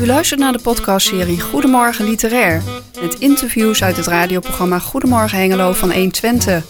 U luistert naar de podcastserie Goedemorgen Literair. Met interviews uit het radioprogramma Goedemorgen Hengelo van 120.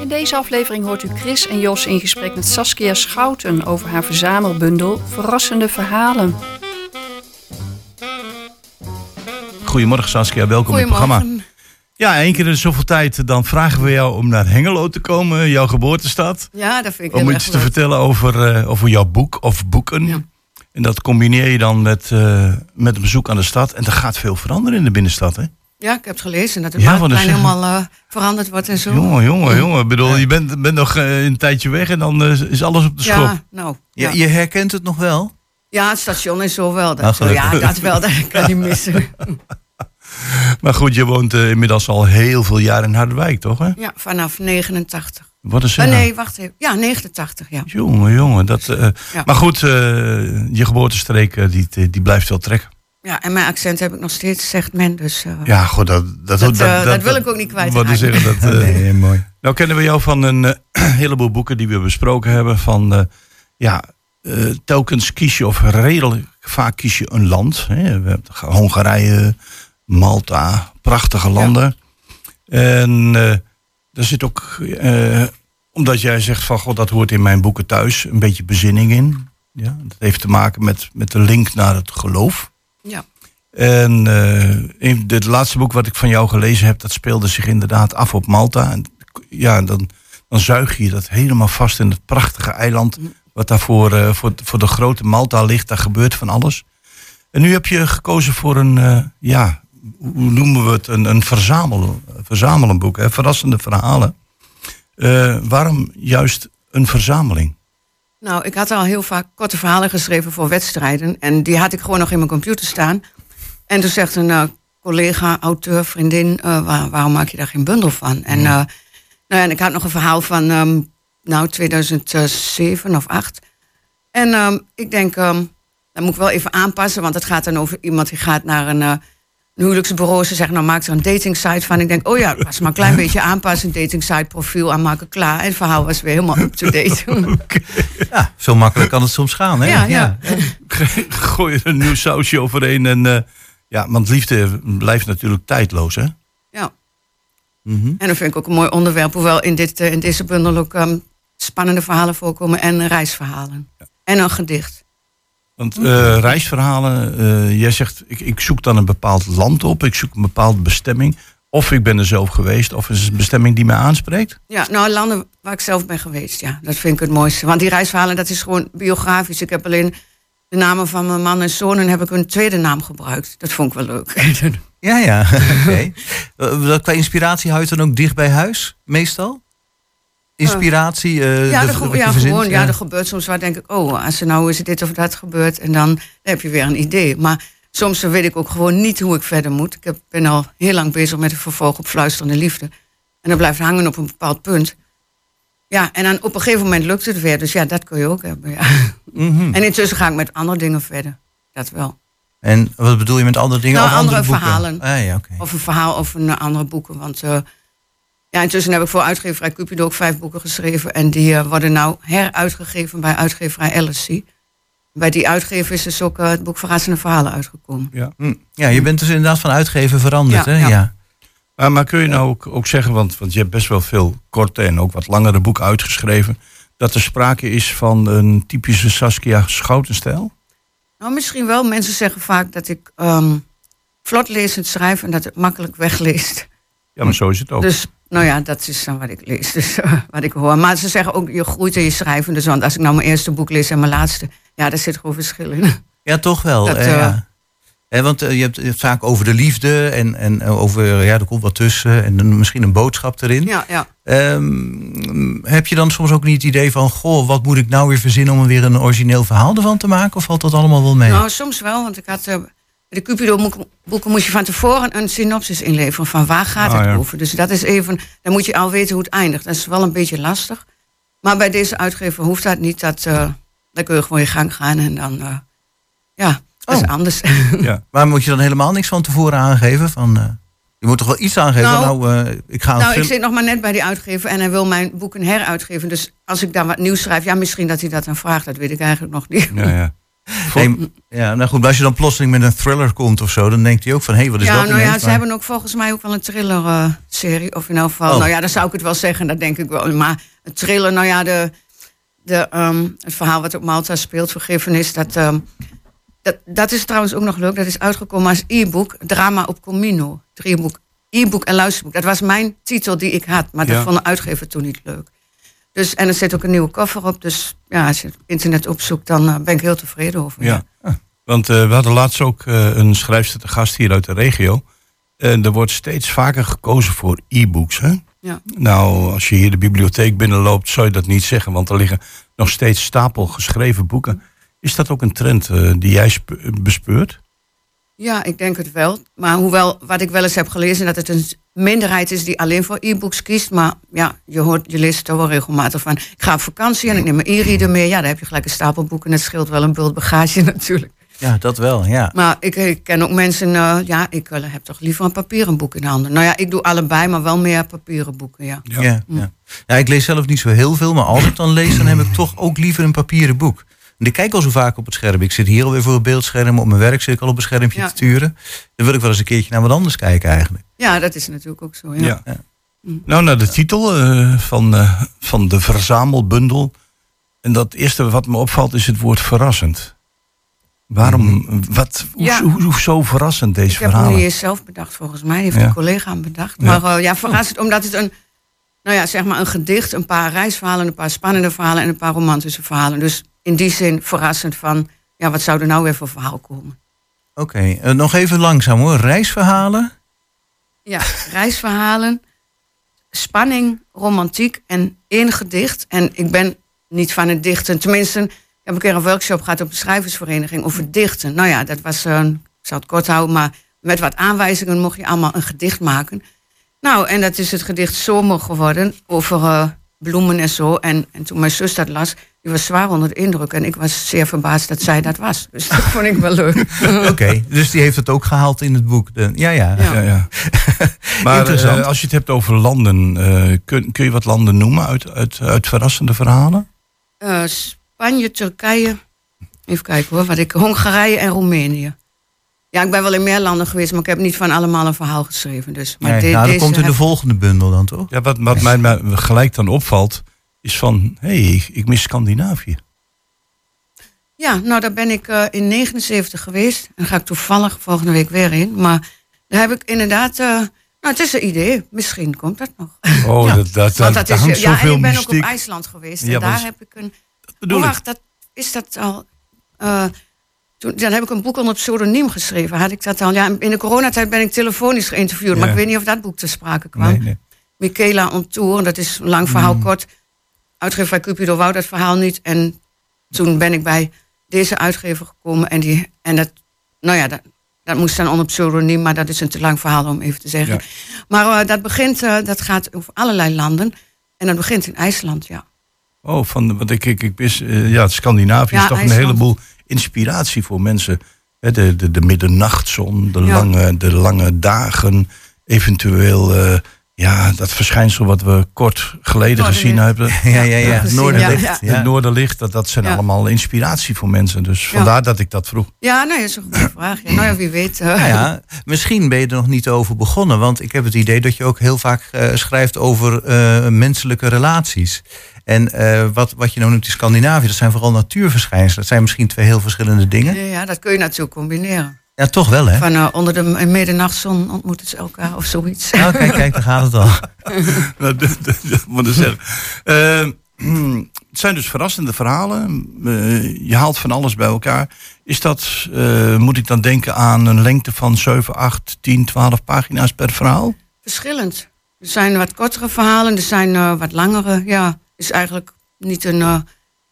In deze aflevering hoort u Chris en Jos in gesprek met Saskia Schouten over haar verzamelbundel Verrassende Verhalen. Goedemorgen Saskia, welkom in het programma. Ja, één keer in zoveel tijd dan vragen we jou om naar Hengelo te komen, jouw geboortestad. Ja, dat vind ik Om heel iets erg te leuk. vertellen over, eh, over jouw boek of boeken. Ja. En dat combineer je dan met, eh, met een bezoek aan de stad. En er gaat veel veranderen in de binnenstad, hè? Ja, ik heb het gelezen. Dat het Ja, helemaal eh, veranderd wordt en zo. Jongen, jongen, jongen. Ik bedoel, je bent, bent nog een tijdje weg en dan is alles op de schop. ja, nou. Ja. Je, je herkent het nog wel? ja, het station is zo wel. Dat, gelukkig. ja, dat wel. Dat kan niet missen. Maar goed, je woont eh, inmiddels al heel veel jaar in Harderwijk, toch? Hè? Ja, vanaf 89. Wat is Eh, er? nee, wacht even. Ja, 89, ja. Jongen, jongen. Dat, eh, Ja. Maar goed, eh, je geboortestreek die, die blijft wel trekken. Ja, en mijn accent heb ik nog steeds, zegt men. Dus eh, Ja, goed, dat, dat, Dat, dat wil ik ook niet kwijt Wat zeggen, dat, eh, Nee, mooi. nou kennen we jou van een heleboel boeken die we besproken hebben. Van, eh, ja, eh, telkens kies je, of redelijk vaak kies je een land. Hè. We hebben Hongarije, Malta, prachtige landen. En eh er zit ook, eh, omdat jij zegt van, god, dat hoort in mijn boeken thuis, een beetje bezinning in. Ja, dat heeft te maken met, met de link naar het geloof. ja. En eh, in het laatste boek wat ik van jou gelezen heb, dat speelde zich inderdaad af op Malta. En ja, dan, dan zuig je dat helemaal vast in het prachtige eiland. Wat daar voor, voor, voor de grote Malta ligt. Daar gebeurt van alles. En nu heb je gekozen voor een, ja, hoe noemen we het? Een, een verzamel, verzamelenboek, hè? verrassende verhalen. Eh, waarom juist een verzameling? Nou, ik had al heel vaak korte verhalen geschreven voor wedstrijden. En die had ik gewoon nog in mijn computer staan. En toen zegt een eh, collega, auteur, vriendin... eh, waar- waarom maak je daar geen bundel van? En, nou ja, en ik had nog een verhaal van ehm, nou, 2007 of 8. En ehm, ik denk, ehm dat moet ik wel even aanpassen... want het gaat dan over iemand die gaat naar een... een huwelijksbureau, ze zeggen, nou maak er een dating site van. Ik denk, oh ja, pas maar een klein beetje aanpassen, een dating site profiel aanmaken, klaar. En het verhaal was weer helemaal up-to-date. Ja, zo makkelijk kan het soms gaan, hè? Ja, ja. Gooi er een nieuw sausje overheen. En, eh, ja, want liefde blijft natuurlijk tijdloos, hè? ja. Mhm. En dat vind ik ook een mooi onderwerp. Hoewel in, dit, eh, in deze bundel ook ehm, spannende verhalen voorkomen en reisverhalen. En een gedicht. Want eh, reisverhalen, eh, jij zegt, ik, ik zoek dan een bepaald land op, ik zoek een bepaalde bestemming. Of ik ben er zelf geweest, of is het een bestemming die mij aanspreekt? Ja, nou, landen waar ik zelf ben geweest, ja. Dat vind ik het mooiste. Want die reisverhalen, dat is gewoon biografisch. Ik heb alleen de namen van mijn man en zoon en heb ik een tweede naam gebruikt. Dat vond ik wel leuk. Ja, ja. Oké. Eh, Qua inspiratie houdt dan ook dicht bij huis, meestal? Inspiratie? eh, ja, ge- ja verzint? gewoon. Ja, er gebeurt soms waar denk ik, oh, als er nou is dit of dat gebeurt. En dan, dan heb je weer een idee. Maar soms weet ik ook gewoon niet hoe ik verder moet. Ik heb, ben al heel lang bezig met het vervolg op Fluisterende Liefde. En dan blijft hangen op een bepaald punt. Ja, en dan op een gegeven moment lukt het weer. Dus ja, dat kun je ook hebben, ja. Mhm. En intussen ga ik met andere dingen verder. Dat wel. En wat bedoel je met andere dingen? Nou, Of andere verhalen. Ah, ja. Of een verhaal of een andere boeken. Want eh, ja, intussen heb ik voor uitgeverij Cupido ook vijf boeken geschreven. En die eh, worden nou heruitgegeven bij uitgeverij LSC. Bij die uitgever is dus ook eh, het boek Verrassende Verhalen uitgekomen. Ja. Hm. Ja, je bent dus inderdaad van uitgeven veranderd, Ja, hè? ja. Ja. Maar, maar kun je nou ook, ook zeggen, want, want je hebt best wel veel korte en ook wat langere boeken uitgeschreven, dat er sprake is van een typische Saskia Schoutenstijl? Nou, misschien wel. Mensen zeggen vaak dat ik ehm, vlot lezend schrijf en dat het makkelijk wegleest. Ja, maar zo is het ook. Dus nou ja, dat is dan wat ik lees, dus eh, wat ik hoor. Maar ze zeggen ook, je groeit in je schrijven. Dus want als ik nou mijn eerste boek lees en mijn laatste, ja, daar zit gewoon verschil in. Ja, toch wel. Dat, eh, eh, ja. Want je hebt het vaak over de liefde en, en over, ja, er komt wat tussen en dan misschien een boodschap erin. Ja, ja. Ehm, heb je dan soms ook niet het idee van, goh, wat moet ik nou weer verzinnen om er weer een origineel verhaal ervan te maken? Of valt dat allemaal wel mee? Nou, soms wel, want ik had de Cupido-boeken moest je van tevoren een synopsis inleveren van waar gaat Ah, het ja. over. Dus dat is even, dan moet je al weten hoe het eindigt. Dat is wel een beetje lastig. Maar bij deze uitgever hoeft dat niet. Dat, eh dan kun je gewoon je gang gaan en dan, eh, ja, dat is Oh. anders. ja. Maar moet je dan helemaal niks van tevoren aangeven? Van, eh, Je moet toch wel iets aangeven? Nou, Nou, ik ga Nou, film- ik zit nog maar net bij die uitgever en hij wil mijn boeken heruitgeven. Dus als ik daar wat nieuws schrijf, ja, misschien dat hij dat dan vraagt. Dat weet ik eigenlijk nog niet. Ja, ja. Nee, ja, nou goed, maar als je dan plotseling met een thriller komt of zo, dan denkt hij ook van, hé, hey, wat is ja, dat nou ja, ze Maar- hebben ook volgens mij ook wel een thriller-serie. of in elk geval, Oh. nou ja, dan zou ik het wel zeggen, dat denk ik wel. Maar een thriller, nou ja, de, de, ehm, het verhaal wat op Malta speelt, Vergiffenis, dat, ehm, dat, dat is trouwens ook nog leuk. Dat is uitgekomen als e-book, Drama op Comino. E-book en luisterboek. Dat was mijn titel die ik had, maar dat vond de uitgever toen niet leuk. Dus, en er zit ook een nieuwe cover op. Dus ja, als je het internet opzoekt, dan eh, ben ik heel tevreden over. Ja. Want eh, we hadden laatst ook eh, een schrijfster te gast hier uit de regio. En er wordt steeds vaker gekozen voor e-books. Hè? Ja. Nou, als je hier de bibliotheek binnenloopt, zou je dat niet zeggen. Want er liggen nog steeds stapel geschreven boeken. Is dat ook een trend die jij spe- bespeurt? Ja, ik denk het wel. Maar hoewel, wat ik wel eens heb gelezen, dat het een minderheid is die alleen voor e-books kiest. Maar ja, je, hoort, je leest er wel regelmatig van. Ik ga op vakantie en ik neem mijn e-reader mee. Ja, daar heb je gelijk een stapel boeken. Het scheelt wel een bult bagage natuurlijk. Ja, dat wel, ja. Maar ik, ik ken ook mensen, eh, ja, ik eh, heb toch liever een papieren boek in handen. Nou ja, ik doe allebei, maar wel meer papieren boeken, ja. Ja. Ja, ja. ik lees zelf niet zo heel veel, maar als ik dan lees, dan heb ik toch ook liever een papieren boek. En ik kijk al zo vaak op het scherm. Ik zit hier alweer voor het beeldscherm. Op mijn werk zit ik al op een schermpje Ja. te turen. Dan wil ik wel eens een keertje naar wat anders kijken eigenlijk. Ja, dat is natuurlijk ook zo, ja. Ja. Nou, naar de titel eh, van, eh, van de verzamelbundel. En dat eerste wat me opvalt is het woord verrassend. Waarom, wat, hoe, Ja. hoe, hoe zo verrassend deze Ik heb hem verhalen? niet eens zelf bedacht, volgens mij. Die heeft Ja. een collega hem bedacht. Ja. Maar eh, ja, verrassend, omdat het een, nou ja, zeg maar een gedicht, een paar reisverhalen, een paar spannende verhalen en een paar romantische verhalen. Dus in die zin verrassend van, ja, wat zou er nou weer voor verhaal komen? Oké, eh, nog even langzaam hoor. Reisverhalen. Ja, reisverhalen, spanning, romantiek en één gedicht. En ik ben niet van het dichten. Tenminste, ik heb een keer een workshop gehad op de schrijversvereniging over dichten. Nou ja, dat was, eh, ik zal het kort houden, maar met wat aanwijzingen mocht je allemaal een gedicht maken. Nou, en dat is het gedicht Zomer geworden over eh, bloemen en zo. En, en toen mijn zus dat las, die was zwaar onder de indruk. En ik was zeer verbaasd dat zij dat was. Dus dat vond ik wel leuk. Oké, dus die heeft het ook gehaald in het boek. De, ja, ja. Ja. Ja, ja. maar Interessant. eh, als je het hebt over landen, eh, kun, kun je wat landen noemen uit, uit, uit verrassende verhalen? Eh, Spanje, Turkije. Even kijken hoor, wat ik. Hongarije en Roemenië. Ja, ik ben wel in meer landen geweest, maar ik heb niet van allemaal een verhaal geschreven. Dus. Maar Nee, de- nou, dat komt in de volgende bundel dan toch? Ja, wat, wat mij, mij gelijk dan opvalt, is van, hé, hey, ik, ik mis Scandinavië. Ja, nou daar ben ik eh, in 79 geweest. En daar ga ik toevallig volgende week weer in. Maar daar heb ik inderdaad. eh, nou, het is een idee. Misschien komt dat nog. Oh, Ja. dat, dat, Want dat, dat is, hangt ja, en ik ben ook op. IJsland geweest. Ja, en daar heb ik een. bedoel oh, ik. wacht, dat, is dat al. eh, toen, dan heb ik een boek onder pseudoniem geschreven. Had ik dat al? Ja, in de coronatijd ben ik telefonisch geïnterviewd. Maar ik weet niet of dat boek te sprake kwam. Nee, nee. Michaela on Tour, dat is een lang verhaal Mm. kort. Uitgever bij Cupido wou dat verhaal niet. En toen ben ik bij deze uitgever gekomen. En, die, en dat, nou ja, dat, dat moest dan onder pseudoniem, maar dat is een te lang verhaal om even te zeggen. Ja. Maar eh, dat begint, eh, dat gaat over allerlei landen. En dat begint in IJsland, ja. Oh, van, wat ik, ik, ik wist, eh, ja, Scandinavië Ja, is toch IJsland. een heleboel inspiratie voor mensen. Hè, de, de, de middernachtzon, de, Ja. lange, de lange dagen, eventueel eh, ja, dat verschijnsel wat we kort geleden gezien hebben. Ja, ja, ja. gezien, Noorderlicht. ja, Ja, Het Noorderlicht, dat, dat zijn Ja. allemaal inspiratie voor mensen. Dus vandaar dat ik dat vroeg. Ja, nou, dat is een goede vraag. Ja, nou ja, wie weet. Nou ja, misschien ben je er nog niet over begonnen. Want ik heb het idee dat je ook heel vaak eh, schrijft over eh, menselijke relaties. En eh, wat, wat je nou noemt in Scandinavië, dat zijn vooral natuurverschijnselen. Dat zijn misschien twee heel verschillende dingen. Ja, ja, dat kun je natuurlijk combineren. Ja, toch wel, hè? Van eh, onder de middernachtzon ontmoeten ze elkaar of zoiets. Nou, kijk, kijk, daar gaat het al. Nou, dat- dat- dat moet ik zeggen. Eh, het zijn dus verrassende verhalen. Eh, je haalt van alles bij elkaar. Is dat, eh, moet ik dan denken aan een lengte van 7, 8, 10, 12 pagina's per verhaal? Verschillend. Er zijn wat kortere verhalen, er zijn eh, wat langere. Ja, is eigenlijk niet een. eh,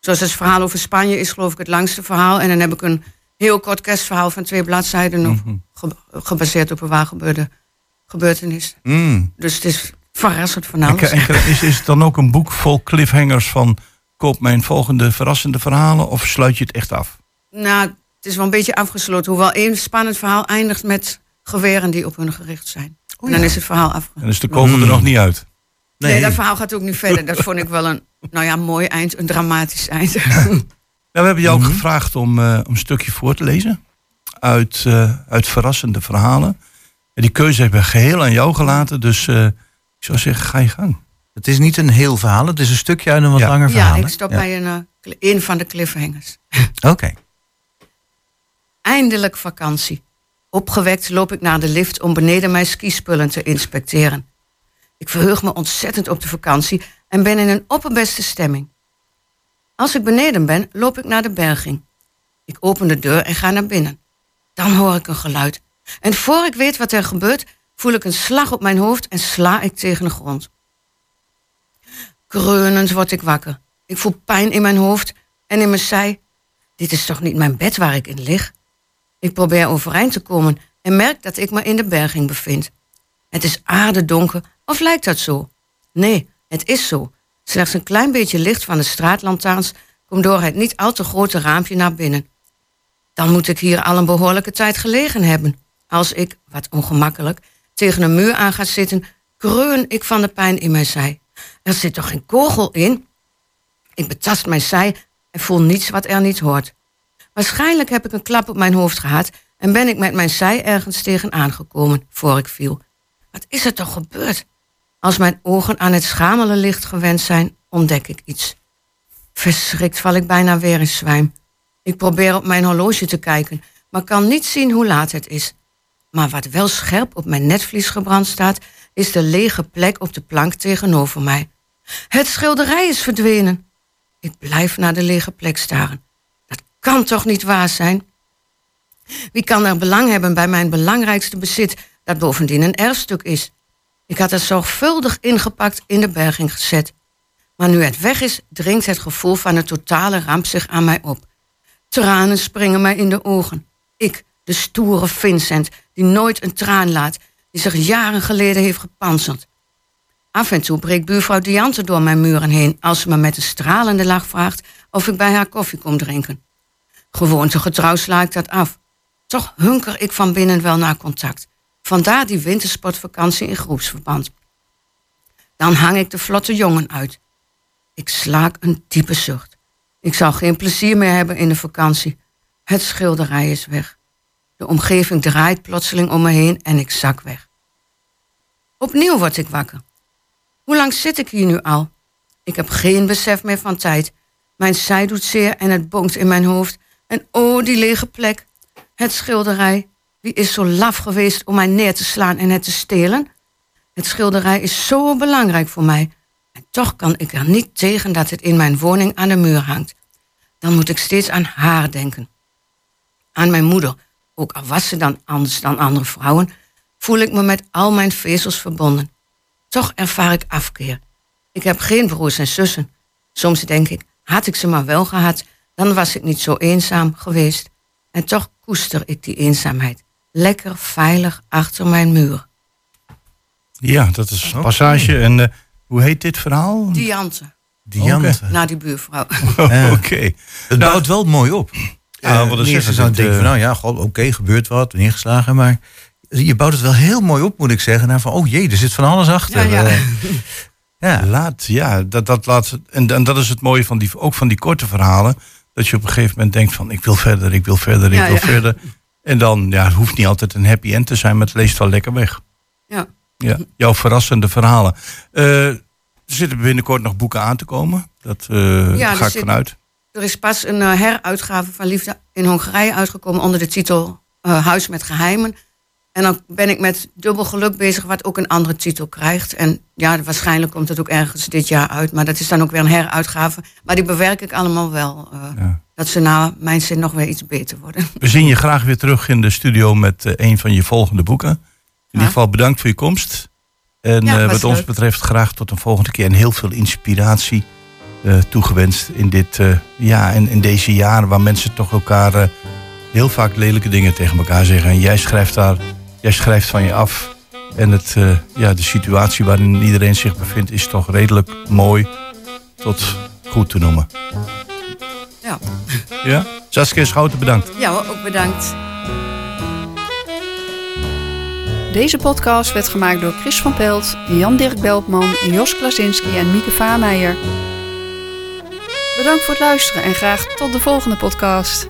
zoals het verhaal over Spanje is, geloof ik, het langste verhaal. En dan heb ik een heel kort kerstverhaal van twee bladzijden, nog Mhm. ge- gebaseerd op een waar gebeurde gebeurtenis. Mm. Dus het is verrassend van En, alles. en is, is het dan ook een boek vol cliffhangers van... koop mijn volgende verrassende verhalen of sluit je het echt af? Nou, het is wel een beetje afgesloten. Hoewel één spannend verhaal eindigt met geweren die op hun gericht zijn. en dan is het verhaal af. En is de kogel er nog niet uit. Nee. dat verhaal gaat ook niet verder. Dat vond ik wel een, nou ja, mooi eind, een dramatisch eind. Nou, we hebben jou ook gevraagd om, eh, om een stukje voor te lezen. Uit, eh, uit verrassende verhalen. En die keuze hebben we geheel aan jou gelaten. Dus eh, ik zou zeggen, ga je gang. Het is niet een heel verhaal, het is een stukje uit een wat langer verhaal. Ja, ik stop bij een, uh, een van de cliffhangers. Oké. Eindelijk vakantie. Opgewekt loop ik naar de lift om beneden mijn skispullen te inspecteren. Ik verheug me ontzettend op de vakantie en ben in een opperbeste stemming. Als ik beneden ben, loop ik naar de berging. Ik open de deur en ga naar binnen. Dan hoor ik een geluid. En voor ik weet wat er gebeurt, voel ik een slag op mijn hoofd en sla ik tegen de grond. Kreunend word ik wakker. Ik voel pijn in mijn hoofd en in mijn zij. Dit is toch niet mijn bed waar ik in lig? Ik probeer overeind te komen en merk dat ik me in de berging bevind. Het is aardedonker, of lijkt dat zo? Nee, het is zo. Slechts een klein beetje licht van de straatlantaarns komt door het niet al te grote raampje naar binnen. Dan moet ik hier al een behoorlijke tijd gelegen hebben. Als ik, wat ongemakkelijk, tegen een muur aan ga zitten, kreun ik van de pijn in mijn zij. Er zit toch geen kogel in? Ik betast mijn zij en voel niets wat er niet hoort. Waarschijnlijk heb ik een klap op mijn hoofd gehad en ben ik met mijn zij ergens tegen aangekomen voor ik viel. Wat is er toch gebeurd? Als mijn ogen aan het schamele licht gewend zijn, ontdek ik iets. Verschrikt val ik bijna weer in zwijm. Ik probeer op mijn horloge te kijken, maar kan niet zien hoe laat het is. Maar wat wel scherp op mijn netvlies gebrand staat, is de lege plek op de plank tegenover mij. Het schilderij is verdwenen. Ik blijf naar de lege plek staren. Dat kan toch niet waar zijn? Wie kan er belang hebben bij mijn belangrijkste bezit, dat bovendien een erfstuk is? Ik had het zorgvuldig ingepakt in de berging gezet. Maar nu het weg is, dringt het gevoel van een totale ramp zich aan mij op. Tranen springen mij in de ogen. Ik, de stoere Vincent, die nooit een traan laat, die zich jaren geleden heeft gepanzerd. Af en toe breekt buurvrouw Diante door mijn muren heen als ze me met een stralende lach vraagt of ik bij haar koffie kom drinken. Gewoontegetrouw sla ik dat af. Toch hunker ik van binnen wel naar contact. Vandaar die wintersportvakantie in groepsverband. Dan hang ik de vlotte jongen uit. Ik slaak een diepe zucht. Ik zal geen plezier meer hebben in de vakantie. Het schilderij is weg. De omgeving draait plotseling om me heen en ik zak weg. Opnieuw word ik wakker. Hoe lang zit ik hier nu al? Ik heb geen besef meer van tijd. Mijn zij doet zeer en het bonkt in mijn hoofd. En oh, die lege plek. Het schilderij. Wie is zo laf geweest om mij neer te slaan en het te stelen? Het schilderij is zo belangrijk voor mij. En toch kan ik er niet tegen dat het in mijn woning aan de muur hangt. Dan moet ik steeds aan haar denken. Aan mijn moeder, ook al was ze dan anders dan andere vrouwen, voel ik me met al mijn vezels verbonden. Toch ervaar ik afkeer. Ik heb geen broers en zussen. Soms denk ik, had ik ze maar wel gehad, dan was ik niet zo eenzaam geweest. En toch koester ik die eenzaamheid. Lekker veilig achter mijn muur. Ja, dat is een passage. En uh, hoe heet dit verhaal? Diante. Diante. Okay. Na die buurvrouw. Oh, Oké. Okay. Het nou, bouwt wel mooi op. Ja, wat uh, eerst zou ik denken van, nou ja, oké, okay, gebeurt wat, neergeslagen, maar je bouwt het wel heel mooi op, moet ik zeggen. Naar van, oh jee, er zit van alles achter. Ja, ja. ja. Laat, ja, dat, dat laat, en, en dat is het mooie van die, ook van die korte verhalen. Dat je op een gegeven moment denkt van, ik wil verder, ik wil verder, ik Ja, wil ja. verder. En dan, ja, het hoeft niet altijd een happy end te zijn, maar het leest wel lekker weg. Ja. Ja, jouw verrassende verhalen. Eh, er zitten binnenkort nog boeken aan te komen. Dat eh, Ja, ga ik zit- vanuit. Er is pas een eh, heruitgave van Liefde in Hongarije uitgekomen onder de titel Huis met Geheimen. En dan ben ik met dubbel geluk bezig, wat ook een andere titel krijgt. En ja, waarschijnlijk komt het ook ergens dit jaar uit. Maar dat is dan ook weer een heruitgave. Maar die bewerk ik allemaal wel. eh, Ja. Dat ze na mijn zin nog weer iets beter worden. We zien je graag weer terug in de studio met eh, een van je volgende boeken. In ieder geval bedankt voor je komst. En Ja, eh, wat ons betreft graag tot een volgende keer. En heel veel inspiratie toegewenst in, dit, ja, in, in deze jaren waar mensen toch elkaar heel vaak lelijke dingen tegen elkaar zeggen. En jij schrijft daar, jij schrijft van je af. En het, eh, ja, de situatie waarin iedereen zich bevindt is toch redelijk mooi tot goed te noemen. Ja, Ja? Saskia Schouten, bedankt. ja ook bedankt. Deze podcast werd gemaakt door Chris van Pelt, Jan-Dirk Beltman, Jos Klasinski en Mieke Vaameijer. Bedankt voor het luisteren en graag tot de volgende podcast.